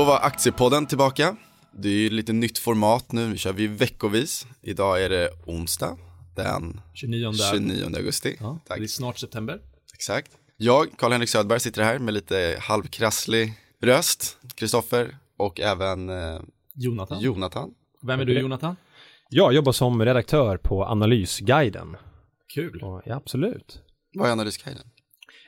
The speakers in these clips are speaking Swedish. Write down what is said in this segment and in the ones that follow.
Då var Aktiepodden tillbaka. Det är ju lite nytt format nu, vi kör vi veckovis. Idag är det onsdag den 29. 29 augusti. Ja, Tack. det är snart september. Exakt. Jag, Karl-Henrik Södberg, sitter här med lite halvkrasslig röst. Kristoffer och även eh, Jonathan. Jonathan. Vem är du Jonathan? Jag jobbar som redaktör på Analysguiden. Kul. Och, ja, absolut. Vad är Analysguiden?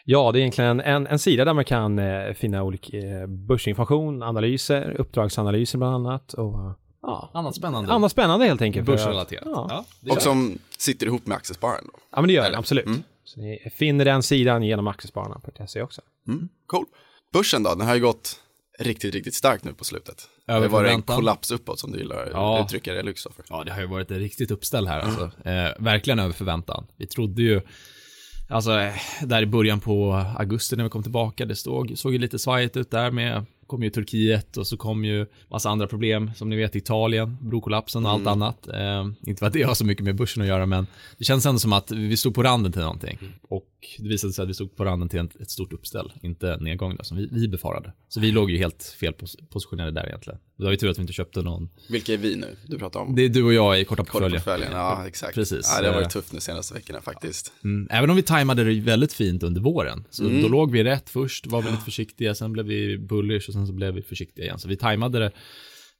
Ja, det är egentligen en, en sida där man kan eh, finna olika eh, börsinformation, analyser, uppdragsanalyser bland annat och ja, Annat spännande. annat spännande helt enkelt. Börsrelaterat. Ja. Ja, det Och kör. som sitter ihop med Aktiespararen då. ja, men det gör det, absolut. Mm. Så ni finner den sidan genom aktiespararna.se också. Mm, cool. Börsen då, den har ju gått riktigt, riktigt starkt nu på slutet. Över det var en kollaps uppåt som du gillar Ja. uttrycka det, Kristoffer. Ja, det har ju varit ett riktigt uppställ här alltså. Eh, verkligen över förväntan. Vi trodde ju, alltså där i början på augusti när vi kom tillbaka, det stod, såg ju lite svajigt ut där med, kom ju Turkiet och så kom ju massa andra problem, som ni vet Italien, brokollapsen och allt annat. Eh, inte för att det har så mycket med börsen att göra, men det känns ändå som att vi stod på randen till någonting. Och det visade sig att vi stod på randen till ett, ett stort uppställ, inte nedgång då, som vi, vi befarade. Så vi låg ju helt fel pos positionerade där egentligen. Det var ju tur att vi inte köpte någon, Vilka är vi nu du pratar om? det är du och jag i korta Korta portföljen. ja exakt. Precis. Ja, det har varit Eh, tufft nu senaste veckorna faktiskt. Mm, även om vi tajmade det väldigt fint under våren. Så då låg vi rätt först, var väldigt försiktiga, sen blev vi bullish och sen så blev vi försiktiga igen. Så vi tajmade det,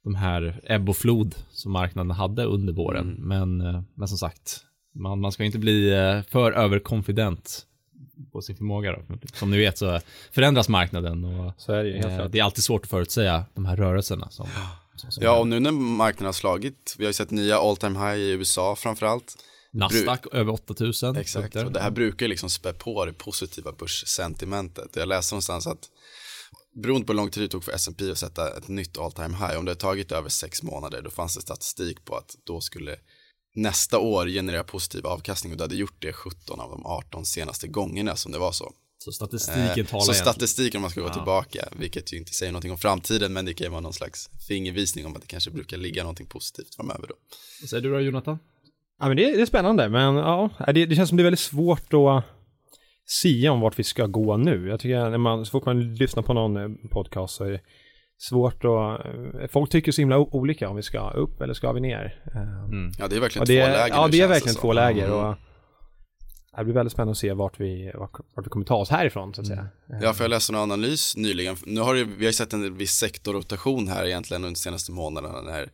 de här ebb och flod som marknaden hade under våren. Men, eh, men som sagt, man, man ska inte bli eh, för överkonfident på sin förmåga. Då. Som ni vet så förändras marknaden och Så är det ju helt eh, det är alltid svårt att förutsäga de här rörelserna. Som, som, som Ja, och nu när marknaden har slagit, vi har ju sett nya all time high i USA framförallt. Nasdaq över 8000. Exakt, punkter. och det här brukar liksom spä på det positiva börssentimentet. Jag läste någonstans att beroende på hur lång tid det tog för S&P att sätta ett nytt all time high, om det har tagit över sex månader, då fanns det statistik på att då skulle nästa år generera positiv avkastning och det hade gjort det 17 av de 18 senaste gångerna som det var så. Så statistiken Eh, talar så egentligen. statistiken om man ska gå tillbaka, vilket ju inte säger någonting om framtiden, men det kan ju vara någon slags fingervisning om att det kanske brukar ligga någonting positivt framöver då. Vad säger du då Jonathan? Ja, men det, det är spännande, men ja, det, det känns som det är väldigt svårt att sia om vart vi ska gå nu. Jag tycker när man, så fort man lyssnar på någon eh, podcast så är det svårt att, eh, folk tycker så himla olika om vi ska upp eller ska vi ner. Eh, Ja, det är verkligen det, två läger Ja, det är verkligen två läger Mm. och det blir väldigt spännande att se vart vi, vart, vi kommer ta oss härifrån så att säga. Ja, för jag läste en analys nyligen. Nu har det, vi har sett en viss sektorrotation här egentligen under de senaste månaderna när,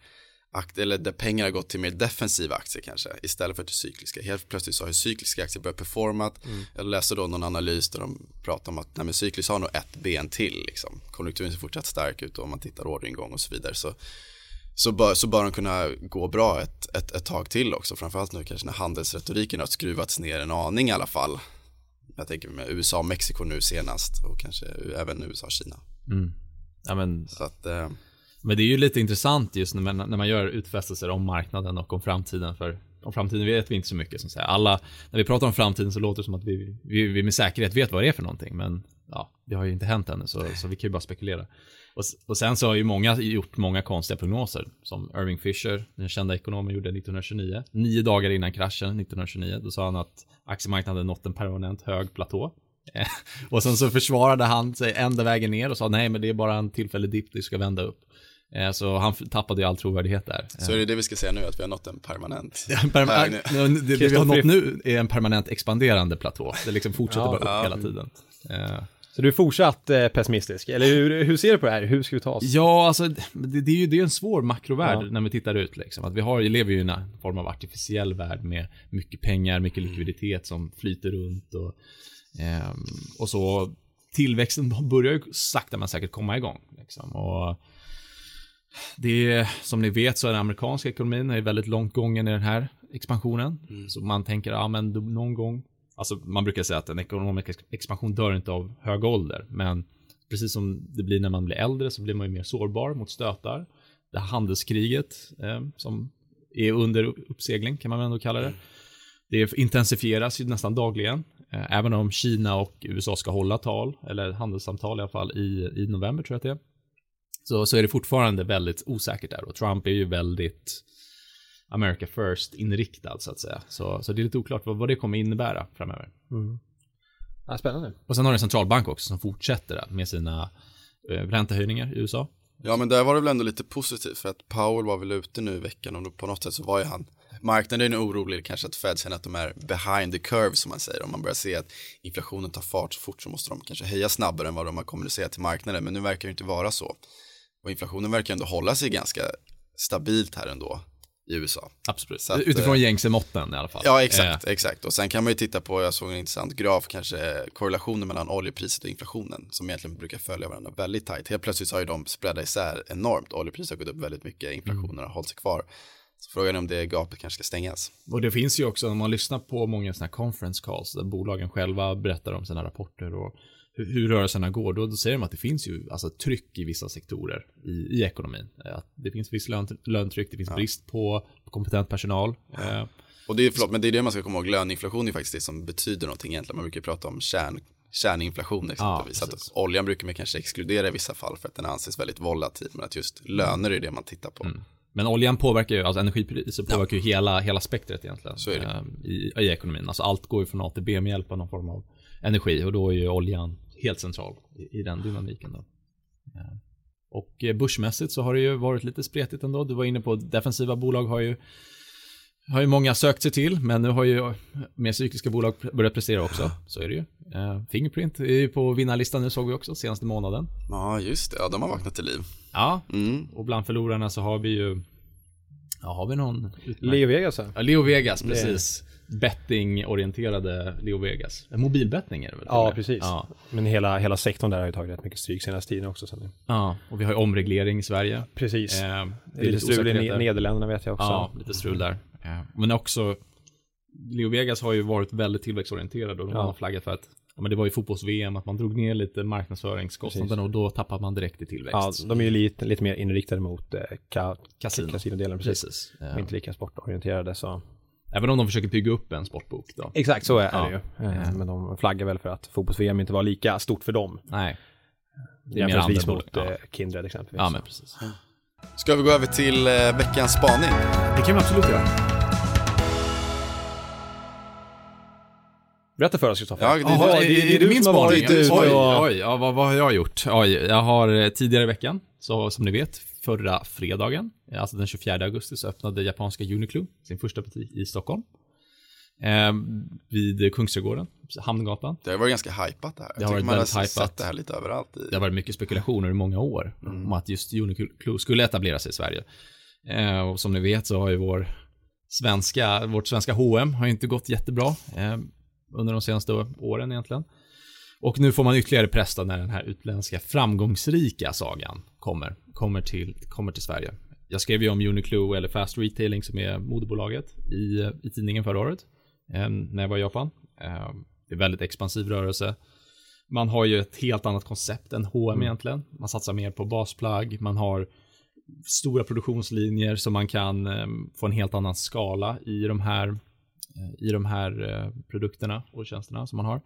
akt, eller där pengar har gått till mer defensiva aktier kanske istället för till cykliska. Helt plötsligt så har ju cykliska aktier börjat performat. Jag läste då någon analys där de pratar om att nej, men cykliskt har nog ett ben till liksom. Konjunkturen ser fortsatt stark ut och om man tittar orderingång och så vidare så så bör, så bör de kunna gå bra ett, ett, ett tag till också. Framförallt nu kanske när handelsretoriken har skruvats ner en aning i alla fall. Jag tänker med USA och Mexiko nu senast och kanske även USA och Kina. Ja, men Så att, eh, men det är ju lite intressant just när man, när man gör utfästelser om marknaden och om framtiden. För om framtiden vet vi inte så mycket. Som. Alla, när vi pratar om framtiden så låter det som att vi, vi, vi med säkerhet vet vad det är för någonting. Men ja, det har ju inte hänt ännu, så, så vi kan ju bara spekulera. Och, och sen så har ju många gjort många konstiga prognoser. Som Irving Fisher, den kända ekonomen, gjorde 1929. Nio dagar innan kraschen 1929. Då sa han att aktiemarknaden nått en permanent hög platå. Och sen så försvarade han sig ända vägen ner och sa nej men det är bara en tillfällig dipp, det ska vända upp. Eh, Så han tappade ju all trovärdighet där. så är det det vi ska säga nu, att vi har nått en permanent. En perma- det, det vi har nått nu är en permanent expanderande platå. Det liksom fortsätter Ja. bara upp hela tiden. Eh, Så du är fortsatt eh, pessimistisk, eller hur, hur ser du på det här? Hur ska vi ta oss? Ja, alltså det, det är ju det är en svår makrovärld Ja. när vi tittar ut. Liksom. Att vi, har, vi lever ju i en form av artificiell värld med mycket pengar, mycket likviditet som flyter runt och, ehm, och så. Tillväxten börjar ju sakta men säkert komma igång. Liksom. Och det är, som ni vet så är den amerikanska ekonomin är väldigt långt gången i den här expansionen. Så man tänker, ja men någon gång, alltså man brukar säga att en ekonomisk ex- expansion dör inte av hög ålder, men precis som det blir när man blir äldre så blir man ju mer sårbar mot stötar. Det här handelskriget eh, som är under uppsegling kan man ändå kalla det. Det intensifieras ju nästan dagligen. Eh, även om Kina och USA ska hålla tal, eller handelssamtal i alla fall, i, i november tror jag att det är. Så, så är det fortfarande väldigt osäkert där och Trump är ju väldigt America first inriktad så att säga. Så, så det är lite oklart vad, vad det kommer innebära framöver. Ja, spännande. Och sen har du en centralbank också som fortsätter med sina eh, räntehöjningar i USA. Ja men där var det väl ändå lite positivt för att Powell var väl ute nu i veckan och på något sätt så var ju han Marknaden är orolig kanske att Fed känner att de är behind the curve som man säger. Om man börjar se att inflationen tar fart så fort så måste de kanske höja snabbare än vad de har kommunicerat till marknaden. Men nu verkar det inte vara så. Och inflationen verkar ändå hålla sig ganska stabilt här ändå i USA. Absolut. Att, Utifrån eh, gängse måtten i alla fall. Ja, exakt, Eh, exakt. Och sen kan man ju titta på, jag såg en intressant graf, kanske korrelationen mellan oljepriset och inflationen, som egentligen brukar följa varandra väldigt tajt. Helt plötsligt har ju de spreadat isär enormt. Oljepriset har gått upp väldigt mycket, inflationen har hållit sig kvar. Så frågan är om det gapet kanske ska stängas. Och det finns ju också, om man lyssnar på många sådana här conference calls, där bolagen själva berättar om sina rapporter och hur, rörelserna går, då, då säger de att det finns ju alltså, tryck i vissa sektorer i, i ekonomin. Eh, Att det finns viss lön, löntryck, det finns brist på, på kompetent personal. Eh, Och det är, förlåt, men det är det man ska komma ihåg, löneinflation är faktiskt det som betyder någonting egentligen. Man brukar prata om kärn, kärninflation exempelvis. att precis. oljan brukar man kanske exkludera i vissa fall för att den anses väldigt volatil, men att just löner är det man tittar på. Men oljan påverkar ju, alltså energipriser påverkar ju hela, hela spektret egentligen. Eh, I, I ekonomin. Alltså allt går ju från A till B med hjälp av någon form av energi och då är ju oljan helt central i, i den dynamiken då. Eh, Och eh, börsmässigt så har det ju varit lite spretigt ändå. Du var inne på defensiva bolag har ju har ju många sökt sig till, men nu har ju mer cykliska bolag börjat prestera också. Så är det ju. Eh, Fingerprint är ju på vinnarlistan nu såg vi också senaste månaden. Ja, just det. Ja, de har vaknat till liv. Ja, Mm. och bland förlorarna så har vi ju Ja, har vi någon utmärkt? Leo Vegas här. Ja, Leo Vegas, precis. Betting-orienterade Leo Vegas. Mobilbettning är det väl? Ja, precis. Ja. Men hela, hela sektorn där har ju tagit rätt mycket stryk senaste tiden också. Sen. ja, och vi har ju omreglering i Sverige. Precis. Eh, det är lite strul i Nederländerna vet jag också. Ja, lite strul där. Eh, men också, Leo Vegas har ju varit väldigt tillväxtorienterad och de Ja. har flaggat för att Ja, men det var ju fotbolls-VM, att man drog ner lite marknadsföringskostnaderna och då tappar man direkt i tillväxt. Ja, de är ju lite, lite mer inriktade mot eh, ka, kasinodelen. Precis. Precis. Eh, inte lika sportorienterade så. Även om de försöker bygga upp en sportbok då. Exakt så är Ja. det ju. Eh, Men de flaggar väl för att fotbolls-VM inte var lika stort för dem. Nej. Det är Jämförelsevis mot bolag. eh, Kindred exempelvis. Ja, men precis. Ska vi gå över till eh, veckans spaning? Det kan vi absolut göra. Berätta för oss Kristoffer. Ja, det- Jaha, det- det, är du min som har spaning? varit ute Oj, och... oj, ja, vad, vad har jag gjort? Oj, jag har tidigare i veckan, så som ni vet, förra fredagen, alltså den 24 augusti, så öppnade japanska Uniqlo sin första butik i Stockholm. Eh, vid Kungsträdgården, Hamngatan. Det har varit ganska hypat det här. Jag Det har varit man har väldigt hypat. sett det här lite överallt. I. Det har varit mycket spekulationer i många år om att just Uniqlo skulle etablera sig i Sverige. Eh, och som ni vet så har ju vår svenska, vårt svenska H&M har inte gått jättebra eh, under de senaste åren egentligen. Och nu får man ytterligare press när den här utländska framgångsrika sagan kommer, kommer, till, kommer till Sverige. Jag skrev ju om Uniqlo eller Fast Retailing som är modebolaget i, i tidningen förra året eh, när jag var i Japan. Eh, det är väldigt expansiv rörelse. Man har ju ett helt annat koncept än H&M egentligen. Man satsar mer på basplagg, man har stora produktionslinjer så man kan eh, få en helt annan skala i de här, eh, i de här eh, produkterna och tjänsterna som man har.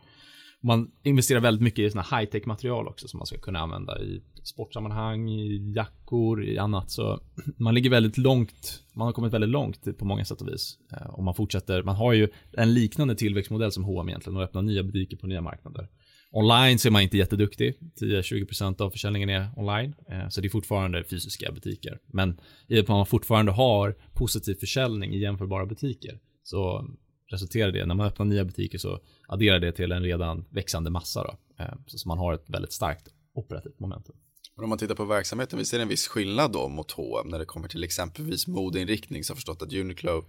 Man investerar väldigt mycket i såna high-tech material också som man ska kunna använda i sportsammanhang, i jackor, i annat. Så man ligger väldigt långt, man har kommit väldigt långt på många sätt och vis. Eh, och man fortsätter, man har ju en liknande tillväxtmodell som H&M egentligen och öppnar nya butiker på nya marknader. Online så är man inte jätteduktig. 10-20% av försäljningen är online. Eh, så det är fortfarande fysiska butiker. Men i och med att man fortfarande har positiv försäljning i jämförbara butiker så resulterar det, när man öppnar nya butiker så adderar det till en redan växande massa då. Eh, Så man har ett väldigt starkt operativt momentum. Men om man tittar på verksamheten, vi ser en viss skillnad då mot H&M när det kommer till exempelvis modeinriktning så har jag förstått att Uniqlo,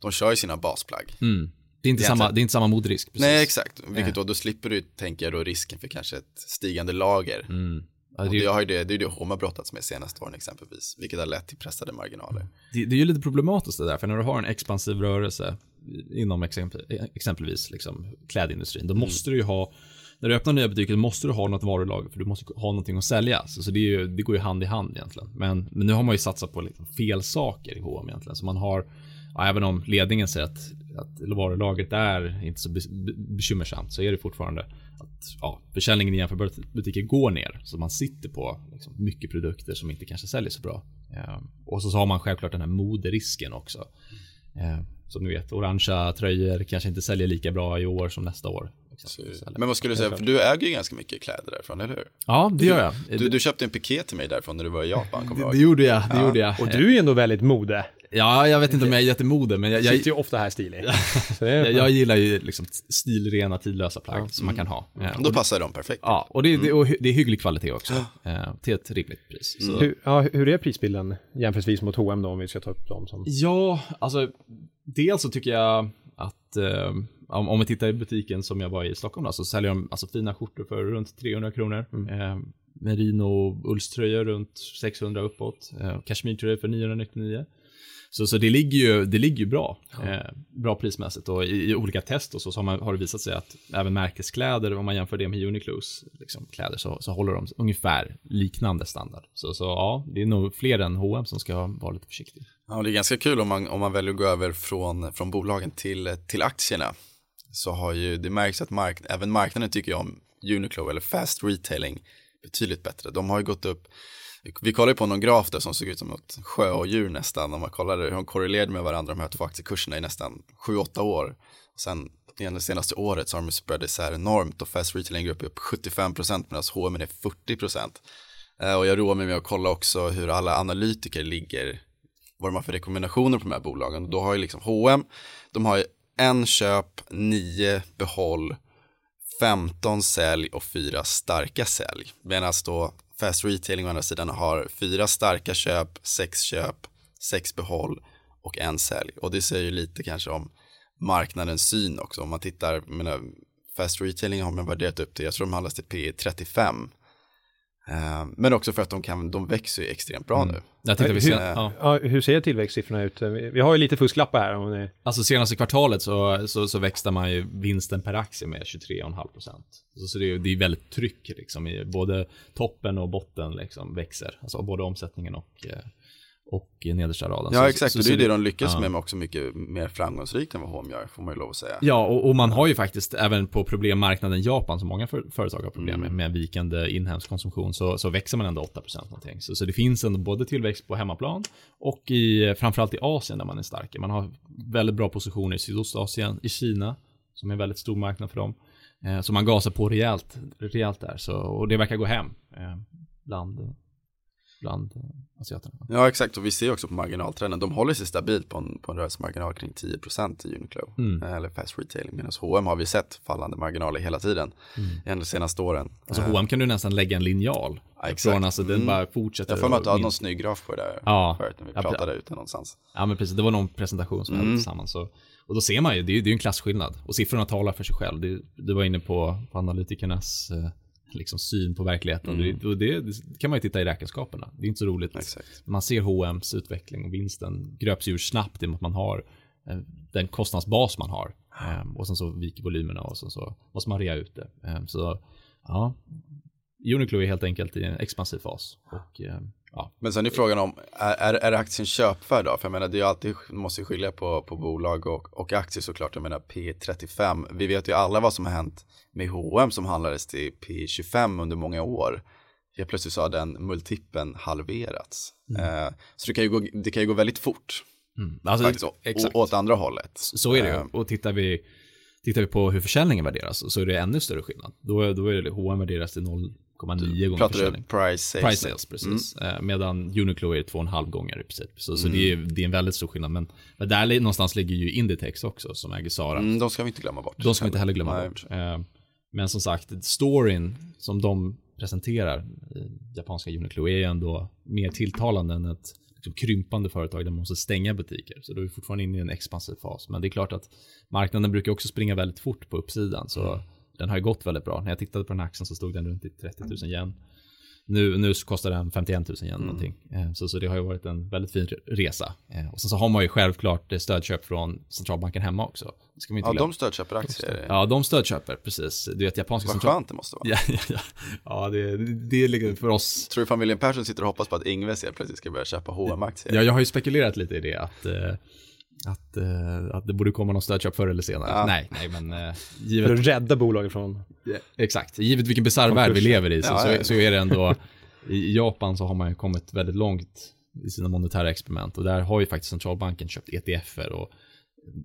de kör ju sina basplagg. Mm. Det, är inte Egentligen. samma, det är inte samma modrisk. Precis. Nej, exakt. Vilket då, då slipper du tänka då risken för kanske ett stigande lager. Mm. Ja, Och det, det är, har ju det, det är ju det H&M har brottats med senaste åren exempelvis, vilket har lett till pressade marginaler. det, det är ju lite problematiskt det där, för när du har en expansiv rörelse inom exempel, exempelvis liksom klädindustrin, då måste du ju ha när du öppnar nya butiker måste du ha något varulager för du måste ha någonting att sälja. Så, så det, ju, det går ju hand i hand egentligen. Men, men nu har man ju satsat på liksom fel saker i H&M egentligen. Så man har, ja, även om ledningen säger att, att varulagret är inte så be, be, bekymmersamt så är det fortfarande att ja, försäljningen i jämförbara butiker går ner. Så man sitter på liksom, mycket produkter som inte kanske säljer så bra. Eh, och så, så har man självklart den här moderisken också. Eh, som ni vet, orangea tröjor kanske inte säljer lika bra i år som nästa år. Men vad skulle du säga, för du äger ju ganska mycket kläder därifrån, eller hur? Ja, det gör jag. Du, du köpte en piké till mig därifrån när du var i Japan, kommer jag det ihåg. gjorde jag, det gjorde jag. Och du är ju ändå väldigt mode. Ja, jag vet inte om jag är jättemode, men jag, Jag sitter ju ofta här stilig. Jag, jag gillar ju liksom stilrena, tidlösa plagg som man kan ha. Ja, Då passar de perfekt. ja, och det, det, och det är hygglig kvalitet också. eh, till ett rimligt pris. Så. hur, ja, hur är prisbilden jämförelsevis mot H&M då om vi ska ta upp dem som... Ja, alltså dels så tycker jag att eh, om, om vi tittar i butiken som jag var i Stockholm då, så säljer de alltså fina skjortor för runt 300 kronor. Eh, merino ullströjor runt 600 uppåt. Eh, Kashmirtröjor för 999. Så, så det ligger ju, det ligger ju bra. Eh, bra prismässigt och i, i olika test och så, så har, man, har det visat sig att även märkeskläder, om man jämför det med Uniqlos liksom, kläder, så, så håller de ungefär liknande standard. Så, så ja, det är nog fler än H&M som ska vara lite försiktiga. Ja, det är ganska kul om man, om man väljer att gå över från, från bolagen till, till aktierna. Så har ju, det märks att mark, även marknaden tycker om Uniqlo eller fast retailing betydligt bättre. De har ju gått upp, vi kollade på någon graf där som såg ut som något sjöodjur nästan. Om man kollade hur de korrelerade med varandra, de här två aktiekurserna i nästan 7-8 år. Och sen det senaste året så har de spread isär enormt och fast retailing går upp 75% medan H&M är 40%. Eh, och jag roar mig med att kolla också hur alla analytiker ligger vad de har för rekommendationer på de här bolagen. Då har ju liksom H&M, de har ju en köp, nio behåll, 15 sälj och fyra starka sälj. Medan då Fast Retailing å andra sidan har fyra starka köp, sex köp, sex behåll och en sälj. Och det säger ju lite kanske om marknadens syn också. Om man tittar, menar, Fast Retailing har man värderat upp till, jag tror de handlas till P 35. Eh, Men också för att de, kan, de växer ju extremt bra nu. Jag tänkte vi Hur- sen, ja. Ja, hur ser tillväxtsiffrorna ut? Vi har ju lite fusklappar här. Om ni... Alltså senaste kvartalet så, så, så växte man ju vinsten per aktie med 23,5 procent. Så, så det, är, det är väldigt tryck liksom i både toppen och botten liksom växer. Alltså både omsättningen och, eh, och nedersta raden. Ja Så- exakt, så, och det är det de lyckas ja. med, också mycket mer framgångsrikt än vad H&M gör, får man ju lov att säga. Ja, och, och man har ju faktiskt även på problemmarknaden Japan, som många för, företag har problem Mm. med, med vikande inhemsk konsumtion, så, så växer man ändå 8% någonting. Så, så det finns ändå både tillväxt på hemmaplan och i, framförallt i Asien där man är stark. Man har väldigt bra positioner i Sydostasien, i Kina, som är en väldigt stor marknad för dem. Eh, så man gasar på rejält, rejält där, så, och det verkar gå hem eh, bland, bland asiaterna. Ja exakt, och vi ser också på marginaltrenden, de håller sig stabilt på en, på en rörelsemarginal kring 10% i Uniqlo, Mm. eh, eller fast retailing, medan H&M har vi sett fallande marginaler hela tiden, mm. de senaste åren. Alltså H&M kan du nästan lägga en linjal. Ja, exakt. Från, alltså, den Mm. bara fortsätter. jag får mig att du och hade någon snygg graf på det där Ja. förut när vi Ja, pratade ut det någonstans. Ja men precis, det var någon presentation som Mm. tillsammans. Så, och då ser man ju, det är ju det är ju en klasskillnad. Och siffrorna talar för sig själv. Det, du var inne på, på analytikernas eh, liksom syn på verkligheten. Mm. Det, och det, det kan man ju titta i räkenskaperna. Det är inte så roligt. Exakt. Man ser H&M's utveckling och vinsten gröps ur snabbt i och med att man har eh, den kostnadsbas man har. Eh, och sen så viker volymerna och sen så måste man rea ut det. Eh, så ja, Uniqlo är helt enkelt i en expansiv fas. Och eh, ja, Men sen är frågan om, är, är, aktien köpvärd då? För jag menar, det är ju alltid, måste ju skilja på, på bolag och, och aktier såklart. Jag menar P35, vi vet ju alla vad som har hänt med H&M som handlades till P25 under många år. Helt plötsligt så har den multipeln halverats. Eh, så det kan, ju gå, det kan ju gå väldigt fort, mm. alltså, faktiskt, exakt. åt andra hållet. Så är det ju. Eh, Och tittar vi, tittar vi på hur försäljningen värderas så är det ännu större skillnad. Då, då är det H&M värderas till 0,9 gånger Pratar du price sales? Price sales, precis. Eh, Medan Uniqlo är 2,5 gånger i princip. Så, så Mm. det, är, det är en väldigt stor skillnad. Men, men där någonstans ligger ju Inditex också, som äger Zara. Mm, de ska vi inte glömma bort. De ska vi inte heller glömma Nej. bort. Eh, Men som sagt, storyn som de presenterar, i japanska Uniqlo, är ju ändå mer tilltalande än ett liksom, krympande företag där man måste stänga butiker. Så då är vi fortfarande inne i en expansiv fas. Men det är klart att marknaden brukar också springa väldigt fort på uppsidan. Så den har ju gått väldigt bra. När jag tittade på den här aktien så stod den runt i 30 000 yen. Nu, nu kostar den 51 000 yen någonting. Eh, Så, så det har ju varit en väldigt fin resa. Eh, Och sen så har man ju självklart eh, stödköp från centralbanken hemma också. Det ska man inte Ja, glömma. de stödköper aktier. Ja, de stödköper, precis. Du vet, japanska Vad central... skönt det måste vara. Ja, ja, ja. ja det, det är liksom för oss. Tror du familjen Persson sitter och hoppas på att Ingves helt plötsligt ska börja köpa hm aktier Ja, jag har ju spekulerat lite i det, att, eh, att, eh, att det borde komma någon stödköp förr eller senare. Ja. Nej, nej, men eh, För givet, att rädda bolaget från... exakt, givet vilken bisarr värld vi lever i så, Ja, så, ja. så är det ändå, i Japan så har man ju kommit väldigt långt i sina monetära experiment och där har ju faktiskt centralbanken köpt ETFer och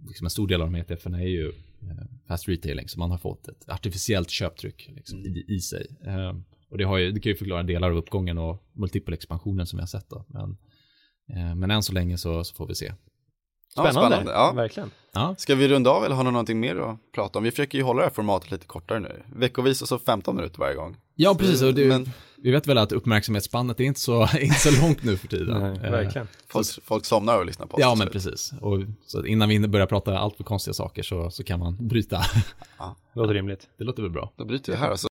liksom en stor del av de ETFerna är ju eh, fast retailing, så man har fått ett artificiellt köptryck liksom, i, i sig. Eh, och det, har ju, det kan ju förklara delar av uppgången och multipelexpansionen som vi har sett. Då. Men, men än så länge så, så får vi se. Ja, Spännande, spännande. Ja. verkligen. Ja, Ska vi runda av eller har ni någonting mer att prata om? Vi försöker ju hålla det här formatet lite kortare nu. Veckovis och så 15 minuter varje gång. ja precis. Och det, Men- Vi vet väl att uppmärksamhetsspannet är inte så, inte så långt nu för tiden. Nej, Eh, verkligen. Folk, folk somnar och lyssnar på oss. Ja, men precis. Och så innan vi börjar prata allt för konstiga saker så, så kan man bryta. Låter rimligt. Det låter väl bra. Då bryter vi här och så